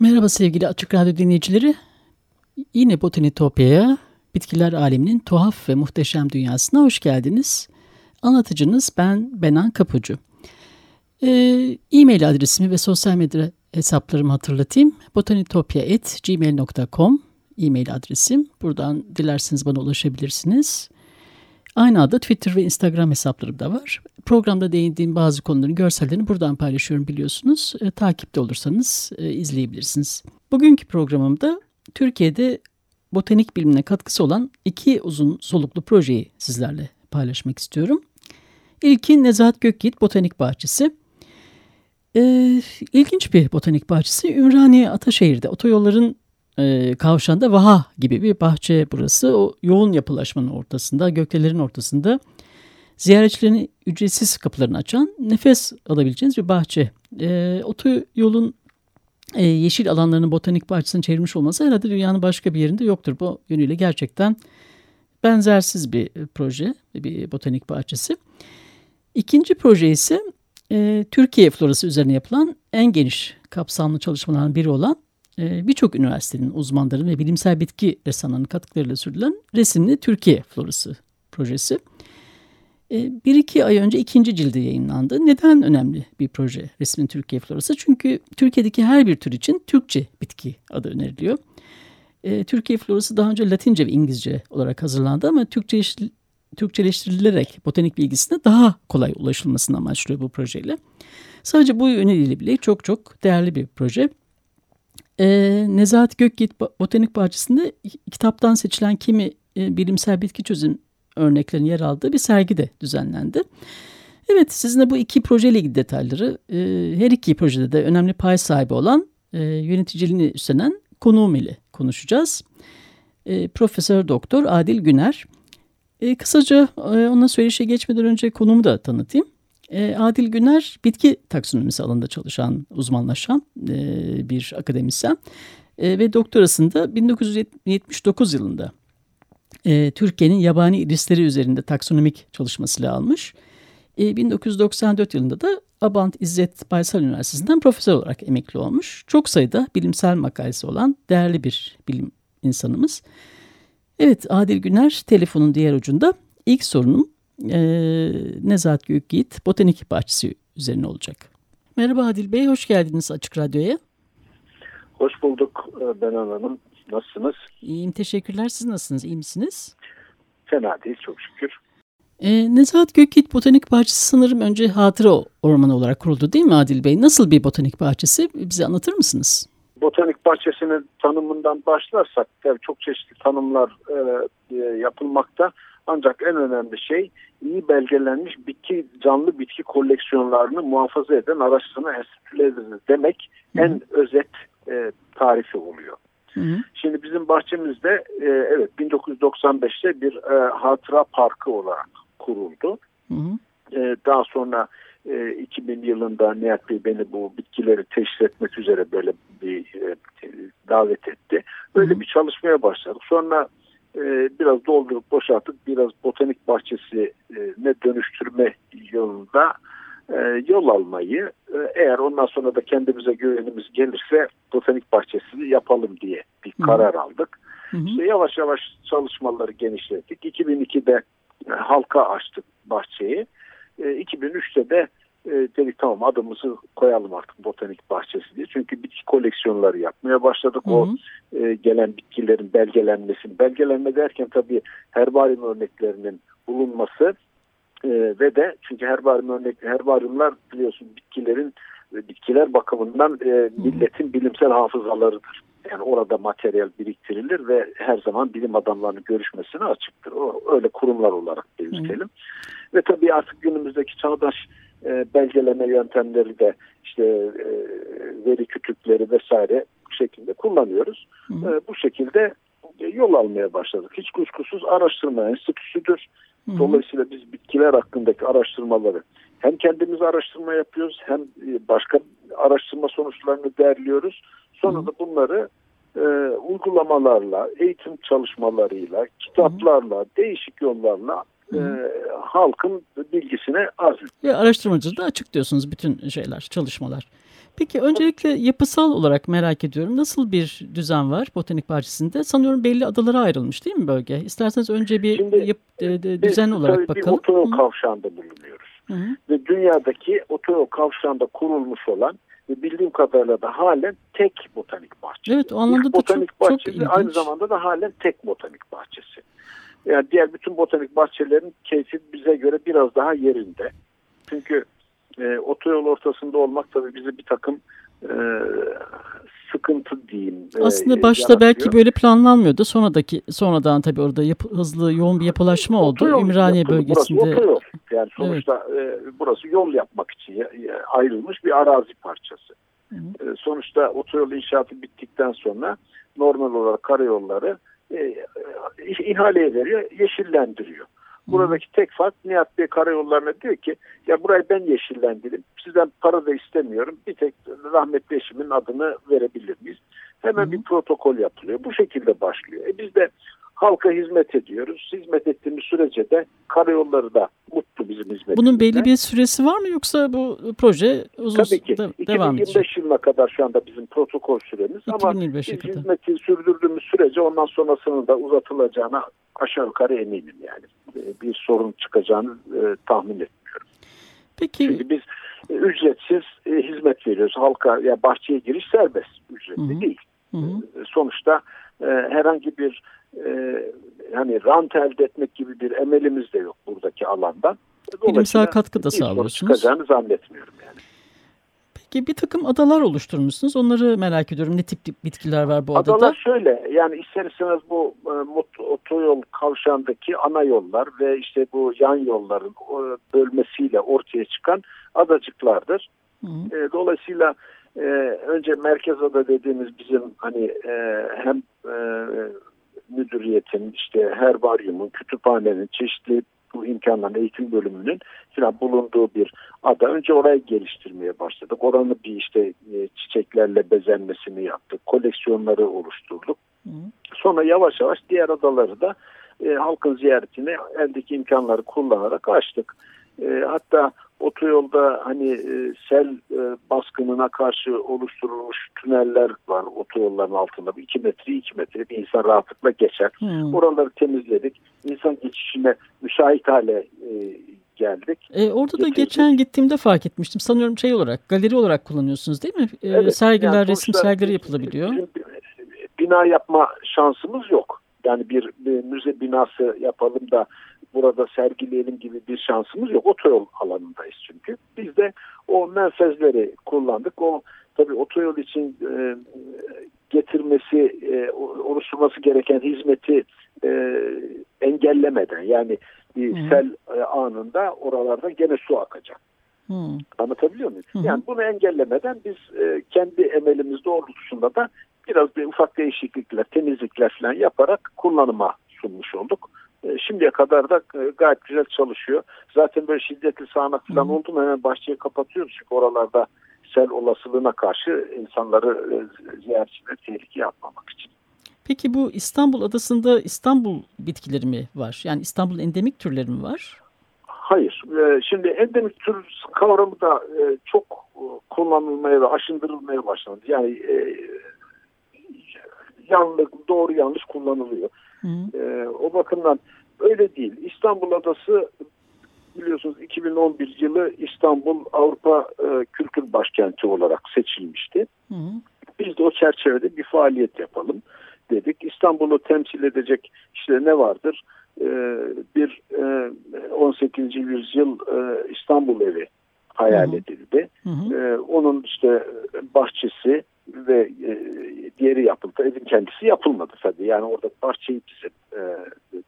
Merhaba sevgili Açık Radyo dinleyicileri. Yine Botanitopya'ya, bitkiler aleminin tuhaf ve muhteşem dünyasına hoş geldiniz. Anlatıcınız ben Benan Kapucu. Ee, e-mail adresimi ve sosyal medya hesaplarımı hatırlatayım. botanitopya.gmail.com e-mail adresim. Buradan dilerseniz bana ulaşabilirsiniz. Aynı adı Twitter ve Instagram hesaplarım da var. Programda değindiğim bazı konuların görsellerini buradan paylaşıyorum biliyorsunuz. E, takipte olursanız e, izleyebilirsiniz. Bugünkü programımda Türkiye'de botanik bilimine katkısı olan iki uzun soluklu projeyi sizlerle paylaşmak istiyorum. İlki Nezahat Gökyiğit Botanik Bahçesi. E, ilginç bir botanik bahçesi. Ümraniye Ataşehir'de otoyolların e, Vaha gibi bir bahçe burası. O yoğun yapılaşmanın ortasında, gökdelerin ortasında ziyaretçilerin ücretsiz kapılarını açan nefes alabileceğiniz bir bahçe. E, otoyolun e, yeşil alanlarının botanik bahçesini çevirmiş olması herhalde dünyanın başka bir yerinde yoktur. Bu yönüyle gerçekten benzersiz bir proje, bir botanik bahçesi. İkinci proje ise e, Türkiye florası üzerine yapılan en geniş kapsamlı çalışmalardan biri olan e, birçok üniversitenin uzmanları ve bilimsel bitki ressamlarının katkılarıyla sürdürülen resimli Türkiye florası projesi. E, bir iki ay önce ikinci cildi yayınlandı. Neden önemli bir proje resmin Türkiye florası? Çünkü Türkiye'deki her bir tür için Türkçe bitki adı öneriliyor. E, Türkiye florası daha önce Latince ve İngilizce olarak hazırlandı ama Türkçe Türkçeleştirilerek botanik bilgisine daha kolay ulaşılmasını amaçlıyor bu projeyle. Sadece bu yönüyle bile çok çok değerli bir proje. E, Nezahat Gökyiğit Botanik Bahçesi'nde kitaptan seçilen kimi e, bilimsel bitki çözüm örneklerin yer aldığı bir sergi de düzenlendi. Evet sizinle bu iki projeyle ilgili detayları e, her iki projede de önemli pay sahibi olan e, yöneticiliğini üstlenen konuğum ile konuşacağız. E, Profesör Doktor Adil Güner. E, kısaca e, ona söyleşe geçmeden önce konumu da tanıtayım. E, Adil Güner bitki taksonomisi alanında çalışan, uzmanlaşan e, bir akademisyen e, ve doktorasında 1979 yılında e, Türkiye'nin yabani irisleri üzerinde taksonomik çalışmasıyla almış. E, 1994 yılında da Abant İzzet Baysal Üniversitesi'nden profesör olarak emekli olmuş. Çok sayıda bilimsel makalesi olan değerli bir bilim insanımız. Evet Adil Güner telefonun diğer ucunda. İlk sorunum e, Nezahat Gökyiğit Botanik Bahçesi üzerine olacak. Merhaba Adil Bey, hoş geldiniz Açık Radyo'ya. Hoş bulduk e, Benan Hanım. Nasılsınız? İyiyim, teşekkürler. Siz nasılsınız, iyi misiniz? Fena değil, çok şükür. E, Nezahat Gökyiğit Botanik Bahçesi sanırım önce hatıra ormanı olarak kuruldu değil mi Adil Bey? Nasıl bir botanik bahçesi? Bize anlatır mısınız? Botanik bahçesinin tanımından başlarsak tabii çok çeşitli tanımlar e, e yapılmakta. Ancak en önemli şey iyi belgelenmiş bitki canlı bitki koleksiyonlarını muhafaza eden araştırma enstitüleri demek Hı. en özet e, tarifi oluyor. Hı hı. Şimdi bizim bahçemizde e, evet 1995'te bir e, hatıra parkı olarak kuruldu. Hı hı. E, daha sonra e, 2000 yılında Nihat Bey beni bu bitkileri teşhis etmek üzere böyle bir e, davet etti. Böyle hı hı. bir çalışmaya başladık. Sonra e, biraz doldurup boşaltıp biraz botanik bahçesine dönüştürme yolunda e, yol almayı e, eğer ondan sonra da kendimize güvenimiz gelirse botanik bahçesini yapalım diye bir karar aldık. Hı hı. İşte yavaş yavaş çalışmaları genişlettik. 2002'de halka açtık bahçeyi. 2003'te de e, dedik tamam adımızı koyalım artık botanik bahçesi diye. Çünkü bitki koleksiyonları yapmaya başladık. Hı hı. O e, gelen bitkilerin belgelenmesi. Belgelenme derken tabii herbarium örneklerinin bulunması e, ve de çünkü herbarium örnek herbariumlar biliyorsun bitkilerin bitkiler bakımından e, milletin bilimsel hafızalarıdır. Yani orada materyal biriktirilir ve her zaman bilim adamlarının görüşmesine açıktır. O öyle kurumlar olarak belirtelim. Hı. Ve tabii artık günümüzdeki çağdaş e, belgeleme yöntemleri de işte e, veri kütükleri vesaire bu şekilde kullanıyoruz. Hı. E, bu şekilde yol almaya başladık. Hiç kuşkusuz araştırma enstitüsüdür. Hı. Dolayısıyla biz bitkiler hakkındaki araştırmaları hem kendimiz araştırma yapıyoruz hem e, başka araştırma sonuçlarını derliyoruz. Sonra da bunları e, uygulamalarla, eğitim çalışmalarıyla, kitaplarla, değişik yollarla e, halkın bilgisine arz ediyor. Araştırmacı da açık diyorsunuz bütün şeyler, çalışmalar. Peki öncelikle yapısal olarak merak ediyorum. Nasıl bir düzen var botanik bahçesinde? Sanıyorum belli adalara ayrılmış değil mi bölge? İsterseniz önce bir Şimdi, yap, de, de, düzen olarak bakalım. Bir otoyol kavşağında bulunuyoruz. -hı. Ve dünyadaki otoyol kavşağında kurulmuş olan ve bildiğim kadarıyla da halen tek botanik bahçesi. Evet o anlamda İlk da botanik çok, bahçesi, çok ilginç. Aynı zamanda da halen tek botanik bahçesi. Yani diğer bütün botanik bahçelerin keyfi bize göre biraz daha yerinde. Çünkü e, otoyol ortasında olmak tabii bize bir takım e, sıkıntı diyeyim. E, Aslında başta yaratıyor. belki böyle planlanmıyordu. Sonradaki sonradan tabii orada yapı, hızlı yoğun bir yapılaşma oldu. Otoyol Ümraniye yapıldı. bölgesinde. Burası otoyol. Yani sonuçta evet. e, burası yol yapmak için ayrılmış bir arazi parçası. Hı hı. E, sonuçta otoyol inşaatı bittikten sonra normal olarak karayolları e, ihaleye veriyor, yeşillendiriyor. Buradaki tek fark Nihat Bey Karayolları'na diyor ki ya burayı ben yeşillendireyim. Sizden para da istemiyorum. Bir tek rahmetli eşimin adını verebilir miyiz? Hemen Hı. bir protokol yapılıyor. Bu şekilde başlıyor. E biz de halka hizmet ediyoruz. Hizmet ettiğimiz sürece de karayolları da bizim hizmetimizde. Bunun belli bir süresi var mı yoksa bu proje uzun Tabii ki. Da, devam 2025 yılına kadar şu anda bizim protokol süremiz ama biz kadar. hizmeti sürdürdüğümüz sürece ondan sonrasının da uzatılacağına aşağı yukarı eminim yani. E, bir sorun çıkacağını e, tahmin etmiyorum. Peki. Çünkü biz e, ücretsiz e, hizmet veriyoruz. Halka ya yani bahçeye giriş serbest, ücretli Hı -hı. değil. Hı -hı. E, sonuçta e, herhangi bir e, hani rant elde etmek gibi bir emelimiz de yok buradaki alandan. Bilimsel katkı da sağlıyorsunuz. çıkacağını zannetmiyorum yani. Peki bir takım adalar oluşturmuşsunuz. Onları merak ediyorum. Ne tip bitkiler var bu adada? Adalar şöyle. Yani ister istemez bu e, otoyol kavşağındaki ana yollar ve işte bu yan yolların bölmesiyle ortaya çıkan adacıklardır. Hı. E, dolayısıyla e, önce merkez ada dediğimiz bizim hani e, hem e, müdüriyetin, işte herbaryumun, kütüphanenin, çeşitli bu imkanların eğitim bölümünün falan bulunduğu bir ada. Önce orayı geliştirmeye başladık. Oranı bir işte e, çiçeklerle bezenmesini yaptık. Koleksiyonları oluşturduk. Hı. Sonra yavaş yavaş diğer adaları da e, halkın ziyaretine eldeki imkanları kullanarak açtık. E, hatta otoyolda hani e, sel e, baskınına karşı oluşturulmuş tüneller var otoyolların altında. 2 metre 2 metre bir insan rahatlıkla geçer. Hmm. Oraları temizledik. İnsan geçişine müsait hale e, geldik. E, orada Getirdik. da geçen gittiğimde fark etmiştim. Sanıyorum şey olarak galeri olarak kullanıyorsunuz değil mi? E, evet, sergiler, yani resim sergileri yapılabiliyor. Bina yapma şansımız yok. Yani bir, bir müze binası yapalım da burada sergileyelim gibi bir şansımız yok. Otoyol alanındayız çünkü. Biz de o menfezleri kullandık. O tabii otoyol için e, getirmesi, e, oluşturması gereken hizmeti e, engellemeden yani bir hmm. sel e, anında oralarda gene su akacak. Hmm. Anlatabiliyor muyum? Hmm. Yani bunu engellemeden biz e, kendi emelimiz doğrultusunda da biraz bir ufak değişiklikler, temizlikler falan yaparak kullanıma sunmuş olduk. E, şimdiye kadar da e, gayet güzel çalışıyor. Zaten böyle şiddetli sağanak falan oldu mu hemen bahçeyi kapatıyoruz. Çünkü oralarda sel olasılığına karşı insanları e, ziyaretçileri tehlikeye atmamak için. Peki bu İstanbul adasında İstanbul bitkileri mi var? Yani İstanbul endemik türleri mi var? Hayır. Şimdi endemik tür kavramı da çok kullanılmaya ve aşındırılmaya başlandı. Yani yanlış, doğru yanlış kullanılıyor. E, o bakımdan öyle değil. İstanbul Adası biliyorsunuz 2011 yılı İstanbul Avrupa e, Kültür Başkenti olarak seçilmişti. Hı. Biz de o çerçevede bir faaliyet yapalım dedik. İstanbul'u temsil edecek işte ne vardır? Ee, bir e, 18. yüzyıl e, İstanbul evi hayal hı hı. edildi. Hı hı. Ee, onun işte bahçesi ve e, diğeri yapıldı. evin kendisi yapılmadı tabii. Yani orada bahçeyi bizim e,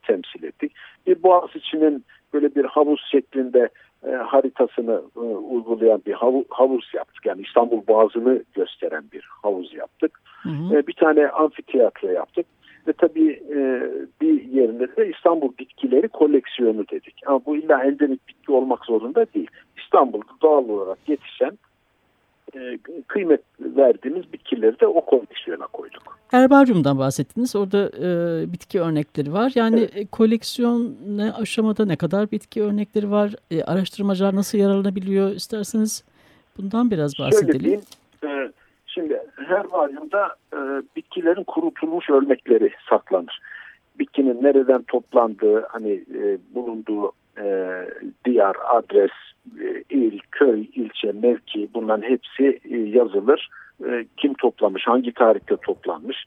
temsil ettik. Bir boğaz içinin böyle bir havuz şeklinde e, haritasını e, uygulayan bir havu, havuz yaptık. Yani İstanbul Boğazı'nı gösteren bir havuz yaptık. Hı hı. E, bir tane amfiteyatro yaptık. Ve tabii e, bir yerinde de İstanbul bitkileri koleksiyonu dedik. Ama bu illa endemik bitki olmak zorunda değil. İstanbul'da doğal olarak yetişen e, kıymet verdiğimiz bitkileri de o koleksiyona koyduk. Herbaryumdan bahsettiniz. Orada e, bitki örnekleri var. Yani evet. E, koleksiyon ne aşamada ne kadar bitki örnekleri var? E, araştırmacılar nasıl yararlanabiliyor? İsterseniz bundan biraz bahsedelim. Şöyle e, şimdi herbaryumda e, bitkilerin kurutulmuş örnekleri saklanır. Bitkinin nereden toplandığı, hani e, bulunduğu e, diyar, adres, e, il, köy, ilçe, mevki bunların hepsi e, yazılır. E, kim toplamış, hangi tarihte toplanmış,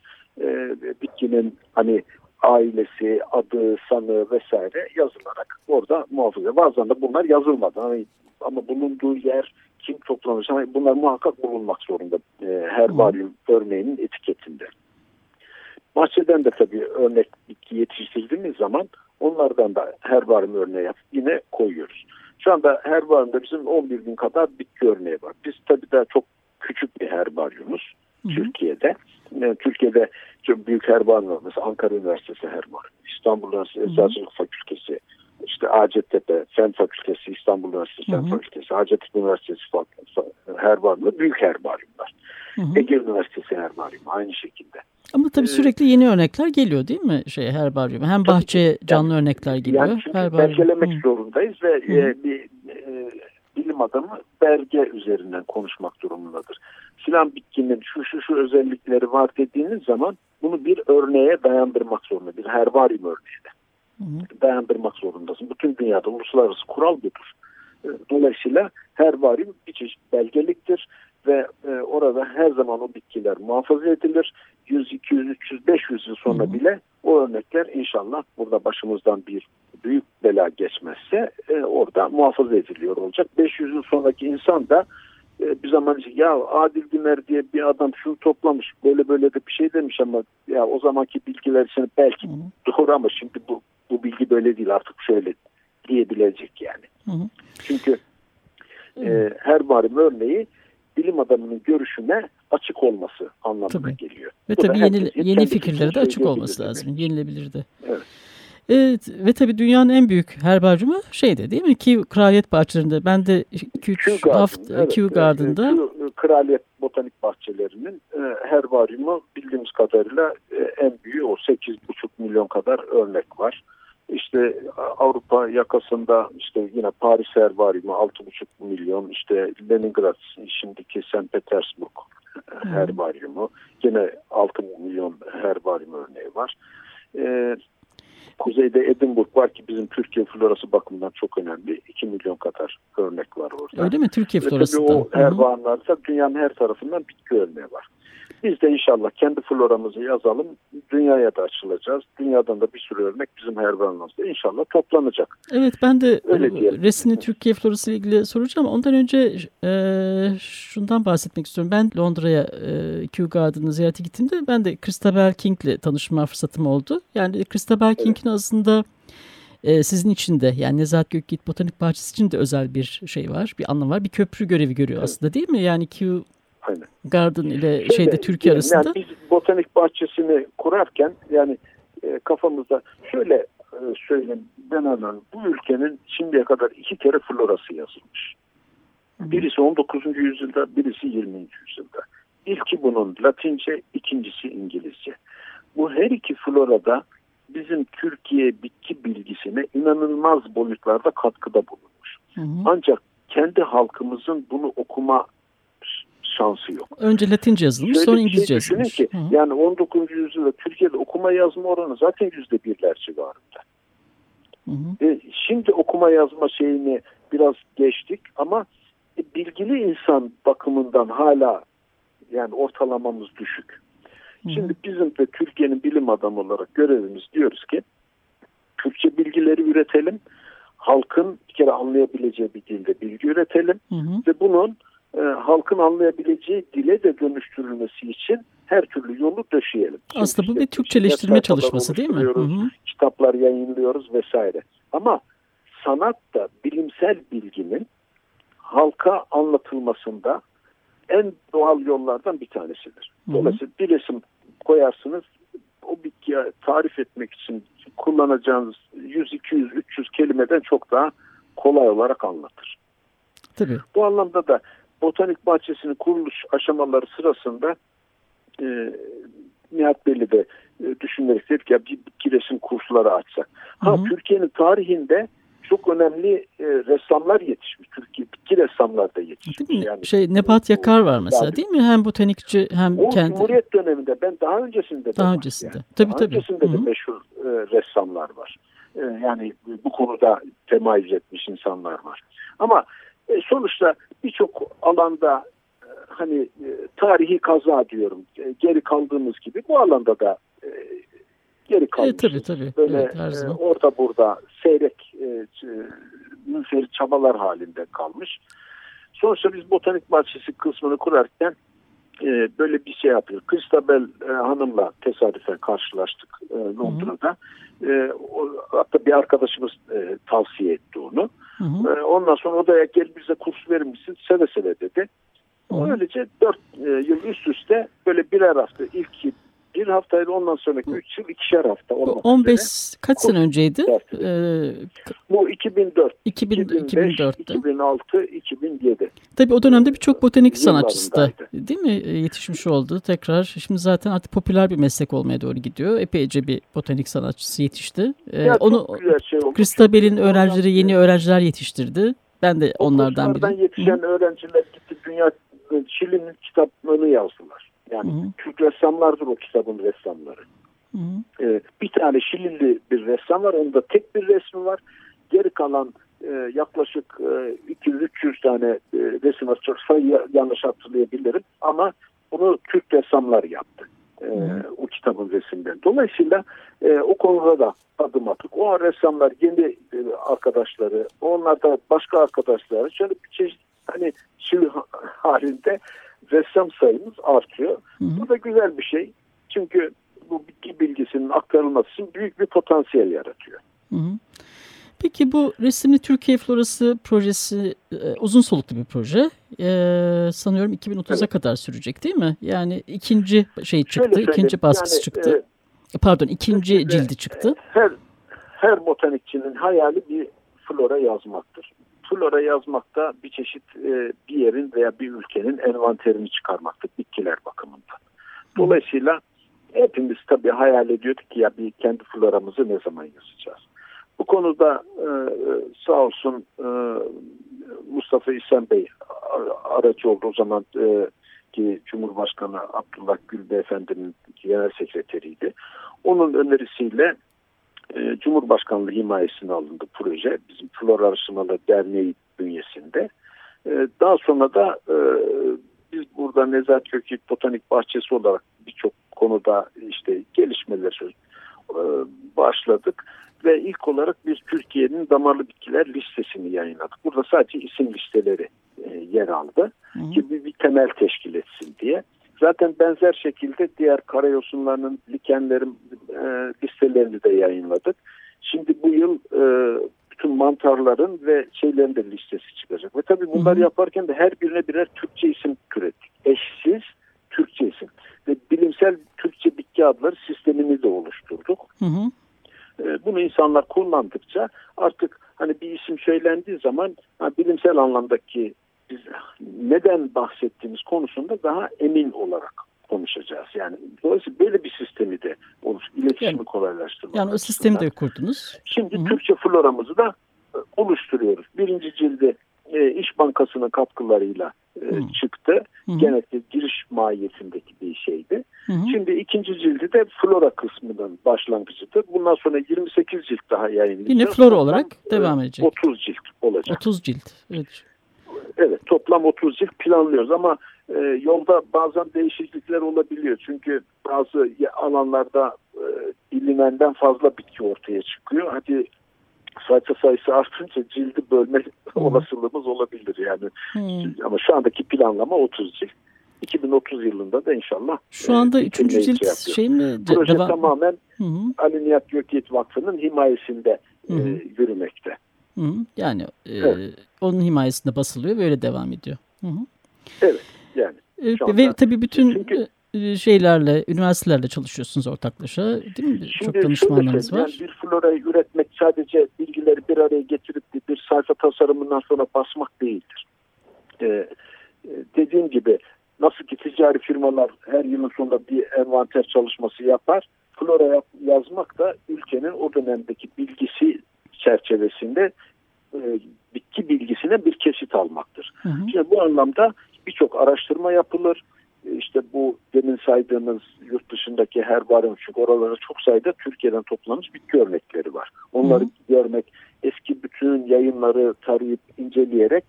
e, bitkinin hani ailesi, adı, sanı vesaire yazılarak orada muhafaza. Bazen de bunlar yazılmadı. Hani, ama bulunduğu yer, kim toplamış, hani bunlar muhakkak bulunmak zorunda e, herbaryum örneğinin etiketinde. Bahçeden de tabii örnek bitki yetiştirdiğimiz zaman onlardan da herbaryum örneği yapıp yine koyuyoruz. Şu anda herbaryumda bizim 11 bin kadar bitki örneği var. Biz tabii daha çok küçük bir herbaryumuz. Türkiye'de. Yani Türkiye'de çok büyük herbaryum var. Mesela Ankara Üniversitesi herbaryum, İstanbul Üniversitesi Eczacılık Fakültesi, işte Hacettepe Fen Fakültesi, İstanbul Üniversitesi Fen Fakültesi, Hacettepe Üniversitesi büyük herbaryumlar. Hı hı. Ege Üniversitesi herbaryumu aynı şekilde. Ama tabii ee, sürekli yeni örnekler geliyor değil mi şey herbaryum? Hem bahçe canlı yani, örnekler geliyor. Yani herbaryum. belgelemek hı. zorundayız ve hı. E, bir e, bilim adamı belge üzerinden konuşmak durumundadır. Filan bitkinin şu şu şu özellikleri var dediğiniz zaman bunu bir örneğe dayandırmak zorunda. Bir herbaryum örneğine hı. dayandırmak zorundasın. Bütün dünyada uluslararası kural budur. E, dolayısıyla herbaryum bir çeşit belgeliktir ve e, orada her zaman o bitkiler muhafaza edilir. 100, 200, 300, 500 yıl sonra hı bile o örnekler inşallah burada başımızdan bir büyük bela geçmezse e, orada muhafaza ediliyor olacak. 500 yıl sonraki insan da e, bir zaman ya Adil Güner diye bir adam şunu toplamış böyle böyle de bir şey demiş ama ya o zamanki bilgiler için belki hı doğru ama şimdi bu bu bilgi böyle değil artık şöyle diyebilecek yani. Hı. Çünkü e, her varim örneği bilim adamının görüşüne açık olması anlamına tabii. geliyor. Ve Bu tabii yeni, yeni fikirlere de açık olması lazım. Tabii. Yenilebilir de. Evet. Evet ve tabii dünyanın en büyük herbaryumu şeyde değil mi? Kew Kraliyet Bahçelerinde. Ben de 2-3 hafta evet, Kew Garden'da. Kraliyet Botanik Bahçeleri'nin e, herbaryumu bildiğimiz kadarıyla e, en büyüğü o 8,5 milyon kadar örnek var. İşte Avrupa yakasında işte yine Paris herbaryumu 6,5 milyon, işte Leningrad şimdiki St. Petersburg herbaryumu yine 6 milyon herbaryum örneği var. Ee, Kuzeyde Edinburgh var ki bizim Türkiye florası bakımından çok önemli. 2 milyon kadar örnek var orada. Öyle mi? Türkiye florası da. O herbaryumlarda dünyanın her tarafından bitki örneği var. Biz de inşallah kendi floramızı yazalım. Dünyaya da açılacağız. Dünyadan da bir sürü örnek bizim herbaryumumuzda inşallah toplanacak. Evet ben de Öyle Resini Türkiye florası ile ilgili soracağım. Ondan önce e, şundan bahsetmek istiyorum. Ben Londra'ya e, Kew Garden'ı ziyarete gittiğimde ben de Christabel King ile tanışma fırsatım oldu. Yani Christabel evet. King'in aslında e, sizin için de yani Nezahat Gökgit Botanik Bahçesi için de özel bir şey var, bir anlam var. Bir köprü görevi görüyor evet. aslında değil mi? Yani Kew. Garden ile şeyde Türkiye arasında. Yani biz botanik bahçesini kurarken yani e, kafamızda şöyle e, söyleyeyim ben anladım. Bu ülkenin şimdiye kadar iki kere florası yazılmış. Birisi 19. yüzyılda, birisi 20. yüzyılda. İlki bunun Latince, ikincisi İngilizce. Bu her iki florada bizim Türkiye bitki bilgisine inanılmaz boyutlarda katkıda bulunmuş. Hı hı. Ancak kendi halkımızın bunu okuma şansı yok. Önce Latince yazılmış sonra şey İngilizce şey yazılmış. Ki, Hı yani 19. yüzyılda Türkiye'de okuma yazma oranı zaten yüzde birler civarında. Hı hı. E, şimdi okuma yazma şeyini biraz geçtik ama e, bilgili insan bakımından hala yani ortalamamız düşük. Hı. Şimdi bizim de Türkiye'nin bilim adamı olarak görevimiz diyoruz ki Türkçe bilgileri üretelim. Halkın bir kere anlayabileceği bir dilde bilgi üretelim. Hı hı. Ve bunun e, halkın anlayabileceği dile de dönüştürülmesi için her türlü yolu döşeyelim. Aslında bu bir Türkçeleştirme çalışması değil mi? Hı hı. Kitaplar yayınlıyoruz vesaire. Ama sanat da bilimsel bilginin halka anlatılmasında en doğal yollardan bir tanesidir. Dolayısıyla bir resim koyarsınız o bitkiyi tarif etmek için kullanacağınız 100, 200, 300 kelimeden çok daha kolay olarak anlatır. Tabii. Bu anlamda da botanik bahçesinin kuruluş aşamaları sırasında e, Nihat Belli de e, düşünerek dedik ya bir resim kursları açsak. Ha Türkiye'nin tarihinde çok önemli e, ressamlar yetişmiş. Türkiye bitki ressamlar da yetişmiş. Değil mi? Yani, şey Nebat Yakar var mesela yani, değil mi? Hem botanikçi hem o kendi. Cumhuriyet döneminde ben daha öncesinde daha öncesinde. Yani. Tabii daha tabii. öncesinde de meşhur e, ressamlar var. E, yani bu konuda temayüz etmiş insanlar var. Ama e, sonuçta birçok alanda e, hani e, tarihi kaza diyorum. E, geri kaldığımız gibi bu alanda da e, geri kalmışız. E, tabii tabii. Böyle evet, her zaman. E, orada burada seyrek e, münferit çabalar halinde kalmış. Sonuçta biz botanik bahçesi kısmını kurarken e, böyle bir şey yapıyor. Christabel e, Hanım'la tesadüfen karşılaştık e, Londra'da. E, o, hatta bir arkadaşımız e, tavsiye etti onu. Hı hı. E, ondan sonra odaya gel bize kurs verir misin? Seve seve dedi. Hı. Öylece dört e, yıl üst üste böyle birer hafta ilk bir haftaydı ondan sonraki 3 yıl ikişer hafta. Bu 15 üzere. kaç sene önceydi? Ee, Bu 2004. 2000, 2004'te. 2006, 2007. Tabii o dönemde birçok botanik sanatçısı da değil mi e, yetişmiş oldu tekrar. Şimdi zaten artık popüler bir meslek olmaya doğru gidiyor. Epeyce bir botanik sanatçısı yetişti. Ee, ya onu şey Christabel'in öğrencileri yeni öğrenciler yetiştirdi. Ben de onlardan biriyim. yetişen Hı. öğrenciler gitti dünya Şili'nin kitaplarını yazdılar. Yani Hı-hı. Türk ressamlardır o kitabın ressamları. Ee, bir tane Şilili bir ressam var. Onda tek bir resmi var. Geri kalan e, yaklaşık e, 200-300 tane e, resim var. Çok sayı yanlış hatırlayabilirim. Ama bunu Türk ressamlar yaptı. E, o kitabın resimden. Dolayısıyla e, o konuda da adım attık. O ressamlar yeni e, arkadaşları, onlar da başka arkadaşları şöyle bir çeşit hani şiir halinde ressam sayımız artıyor. Hı hı. Bu da güzel bir şey. Çünkü bu bitki bilgisinin aktarılması için büyük bir potansiyel yaratıyor. Hı hı. Peki bu Resimli Türkiye Florası projesi e, uzun soluklu bir proje. E, sanıyorum 2030'a evet. kadar sürecek değil mi? Yani ikinci şey çıktı, ikinci baskısı yani, çıktı. E, Pardon, ikinci cildi çıktı. Her her botanikçinin hayali bir flora yazmaktır flora yazmakta bir çeşit e, bir yerin veya bir ülkenin envanterini çıkarmaktır bitkiler bakımında. Dolayısıyla hepimiz tabii hayal ediyorduk ki ya bir kendi floramızı ne zaman yazacağız. Bu konuda e, sağ olsun e, Mustafa İhsan Bey aracı oldu o zaman e, ki Cumhurbaşkanı Abdullah Gül Beyefendi'nin genel sekreteriydi. Onun önerisiyle e, Cumhurbaşkanlığı himayesine alındı proje. Bizim Flora Araştırmaları Derneği bünyesinde. E, daha sonra da e, biz burada Nezahat Kökit Botanik Bahçesi olarak birçok konuda işte gelişmeler e, başladık. Ve ilk olarak biz Türkiye'nin damarlı bitkiler listesini yayınladık. Burada sadece isim listeleri e, yer aldı. Hı. Ki bir, bir temel teşkil etsin diye. Zaten benzer şekilde diğer karayosunlarının, likenlerin e, listelerini de yayınladık. Şimdi bu yıl e, bütün mantarların ve şeylerin de listesi çıkacak. Ve tabii bunları yaparken de her birine birer Türkçe isim türettik. Eşsiz Türkçe isim. Ve bilimsel Türkçe bitki adları sistemini de oluşturduk. Hı hı. E, bunu insanlar kullandıkça artık hani bir isim söylendiği zaman ha, bilimsel anlamdaki biz neden bahsettiğimiz konusunda daha emin olarak konuşacağız. Yani dolayısıyla böyle bir sistemi de oluş, iletişimi yani, kolaylaştırmak. Yani o sistemi de kurdunuz. Şimdi Hı-hı. Türkçe floramızı da e, oluşturuyoruz. Birinci cildi e, İş Bankası'nın katkılarıyla e, çıktı. Hı-hı. Genellikle giriş mahiyetindeki bir şeydi. Hı-hı. Şimdi ikinci cildi de flora kısmının başlangıcıdır. Bundan sonra 28 cilt daha yayınlayacağız. Yine flora olarak e, devam edecek. 30 cilt olacak. 30 cilt. Evet. Evet toplam 30 cilt planlıyoruz ama e, yolda bazen değişiklikler olabiliyor. Çünkü bazı alanlarda e, bilinenden fazla bitki ortaya çıkıyor. Hadi sayfa sayısı artınca cildi bölme hmm. olasılığımız olabilir yani. Hmm. Ama şu andaki planlama 30 cilt. 2030 yılında da inşallah. Şu anda e, üçüncü cilt şey, şey mi? Proje devam... tamamen hı hı. Ali Nihat Gökyiğit Vakfı'nın himayesinde hı hı. E, yürümekte. Hı hı. Yani e, evet. onun himayesinde basılıyor böyle devam ediyor. Hı hı. Evet yani. E, ve tabii bütün çünkü, e, şeylerle, üniversitelerle çalışıyorsunuz ortaklaşa değil mi? Şimdi Çok danışmanlarınız var. Yani bir florayı üretmek sadece bilgileri bir araya getirip bir sayfa tasarımından sonra basmak değildir. Ee, dediğim gibi nasıl ki ticari firmalar her yılın sonunda bir envanter çalışması yapar, flora yazmak da ülkenin o dönemdeki bilgisi çerçevesinde e, bitki bilgisine bir kesit almaktır. Hı hı. Şimdi bu anlamda birçok araştırma yapılır. E, işte bu demin saydığımız yurt dışındaki herbaryum çünkü oralarda çok sayıda Türkiye'den toplamış bitki örnekleri var. Onları hı hı. görmek, eski bütün yayınları tarayıp inceleyerek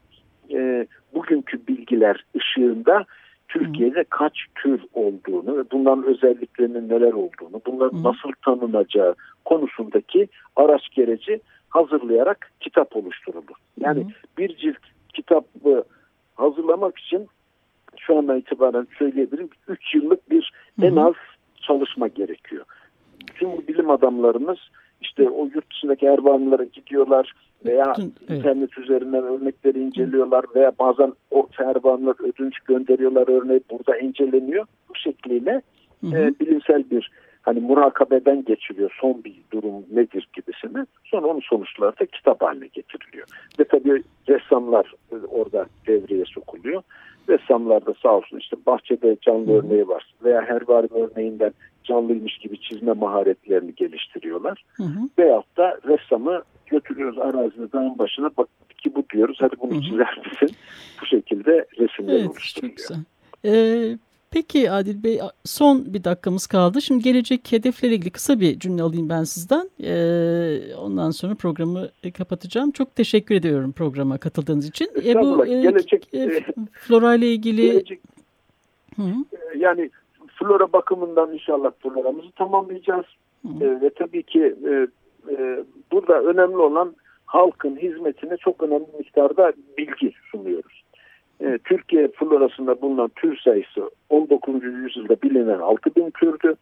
e, bugünkü bilgiler ışığında Türkiye'de kaç tür olduğunu ve bunların özelliklerinin neler olduğunu, bunların nasıl tanınacağı konusundaki araç gereci hazırlayarak kitap oluşturuldu. Yani Hı. bir cilt kitabı hazırlamak için şu andan itibaren söyleyebilirim 3 yıllık bir Hı. en az çalışma gerekiyor. Tüm bilim adamlarımız işte o yurt dışındaki herbanlara gidiyorlar veya evet. internet üzerinden örnekleri inceliyorlar veya bazen o herbanlar ödünç gönderiyorlar örneği burada inceleniyor. Bu şekliyle E, bilimsel bir hani murakabeden geçiliyor son bir durum nedir gibisini. Sonra onun sonuçları da kitap haline getiriliyor. Ve tabii ressamlar e, orada devreye sokuluyor. Ressamlar da sağ olsun işte bahçede canlı örneği var veya herbarim örneğinden canlıymış gibi çizme maharetlerini geliştiriyorlar. Hı hı. Veyahut da ressamı götürüyoruz arazide dağın başına bak ki bu diyoruz hadi bunu hı hı. çizer misin? Bu şekilde resimler evet, oluşturuluyor. Çok güzel. Ee, Peki Adil Bey son bir dakikamız kaldı. Şimdi gelecek hedeflerle ilgili kısa bir cümle alayım ben sizden. Ee, ondan sonra programı kapatacağım. Çok teşekkür ediyorum programa katıldığınız için. E, bu e, gelecek, e, flora ile ilgili gelecek, Hı yani flora bakımından inşallah floramızı tamamlayacağız. Hı. E, ve tabii ki e, e, burada önemli olan halkın hizmetine çok önemli miktarda bilgi. E, Türkiye florasında bulunan tür sayısı 19. yüzyılda bilinen 6000 türdü.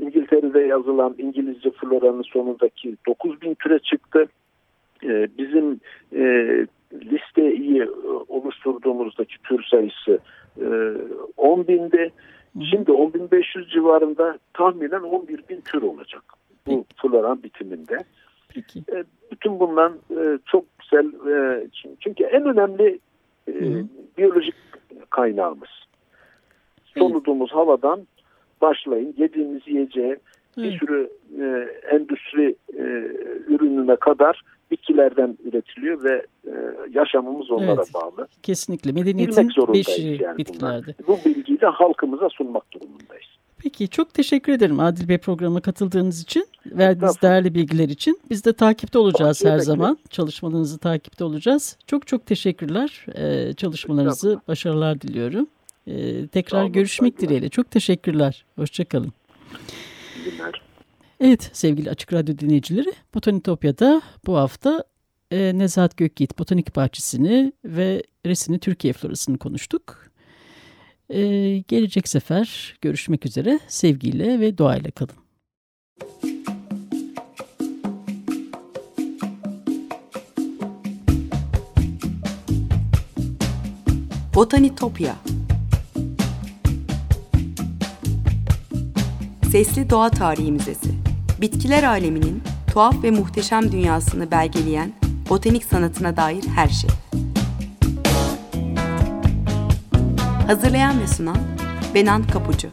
İngiltere'de yazılan İngilizce floranın sonundaki 9000 türe çıktı. E, bizim e, listeyi oluşturduğumuzdaki tür sayısı e, 10 bindi. Şimdi 10.500 civarında tahminen 11.000 tür olacak bu floran bitiminde. Peki. E, bütün bundan e, çok güzel e, çünkü en önemli e, biyolojik kaynağımız. Soluduğumuz havadan başlayın yediğimiz yiyeceğe bir sürü e, endüstri e, ürününe kadar bitkilerden üretiliyor ve e, yaşamımız onlara evet, bağlı. Kesinlikle. Medeniyetin beşi yani bitkilerde. Bu bilgiyi de halkımıza sunmak durumundayız. Peki çok teşekkür ederim Adil Bey programa katıldığınız için, verdiğiniz değerli bilgiler için. Biz de takipte olacağız her zaman. Çalışmalarınızı takipte olacağız. Çok çok teşekkürler. Ee, çalışmalarınızı başarılar diliyorum. Ee, tekrar olun, görüşmek saygılar. dileğiyle. Çok teşekkürler. Hoşçakalın. Evet sevgili Açık Radyo dinleyicileri Botanitopya'da bu hafta e, Nezahat Gökyiğit Botanik Bahçesi'ni ve Resini Türkiye Florası'nı konuştuk. Ee, gelecek sefer görüşmek üzere. Sevgiyle ve doğayla kalın. Botanitopya Sesli Doğa Tarihi Müzesi Bitkiler aleminin tuhaf ve muhteşem dünyasını belgeleyen botanik sanatına dair her şey. Hazırlayan ve sunan Benan Kapucu.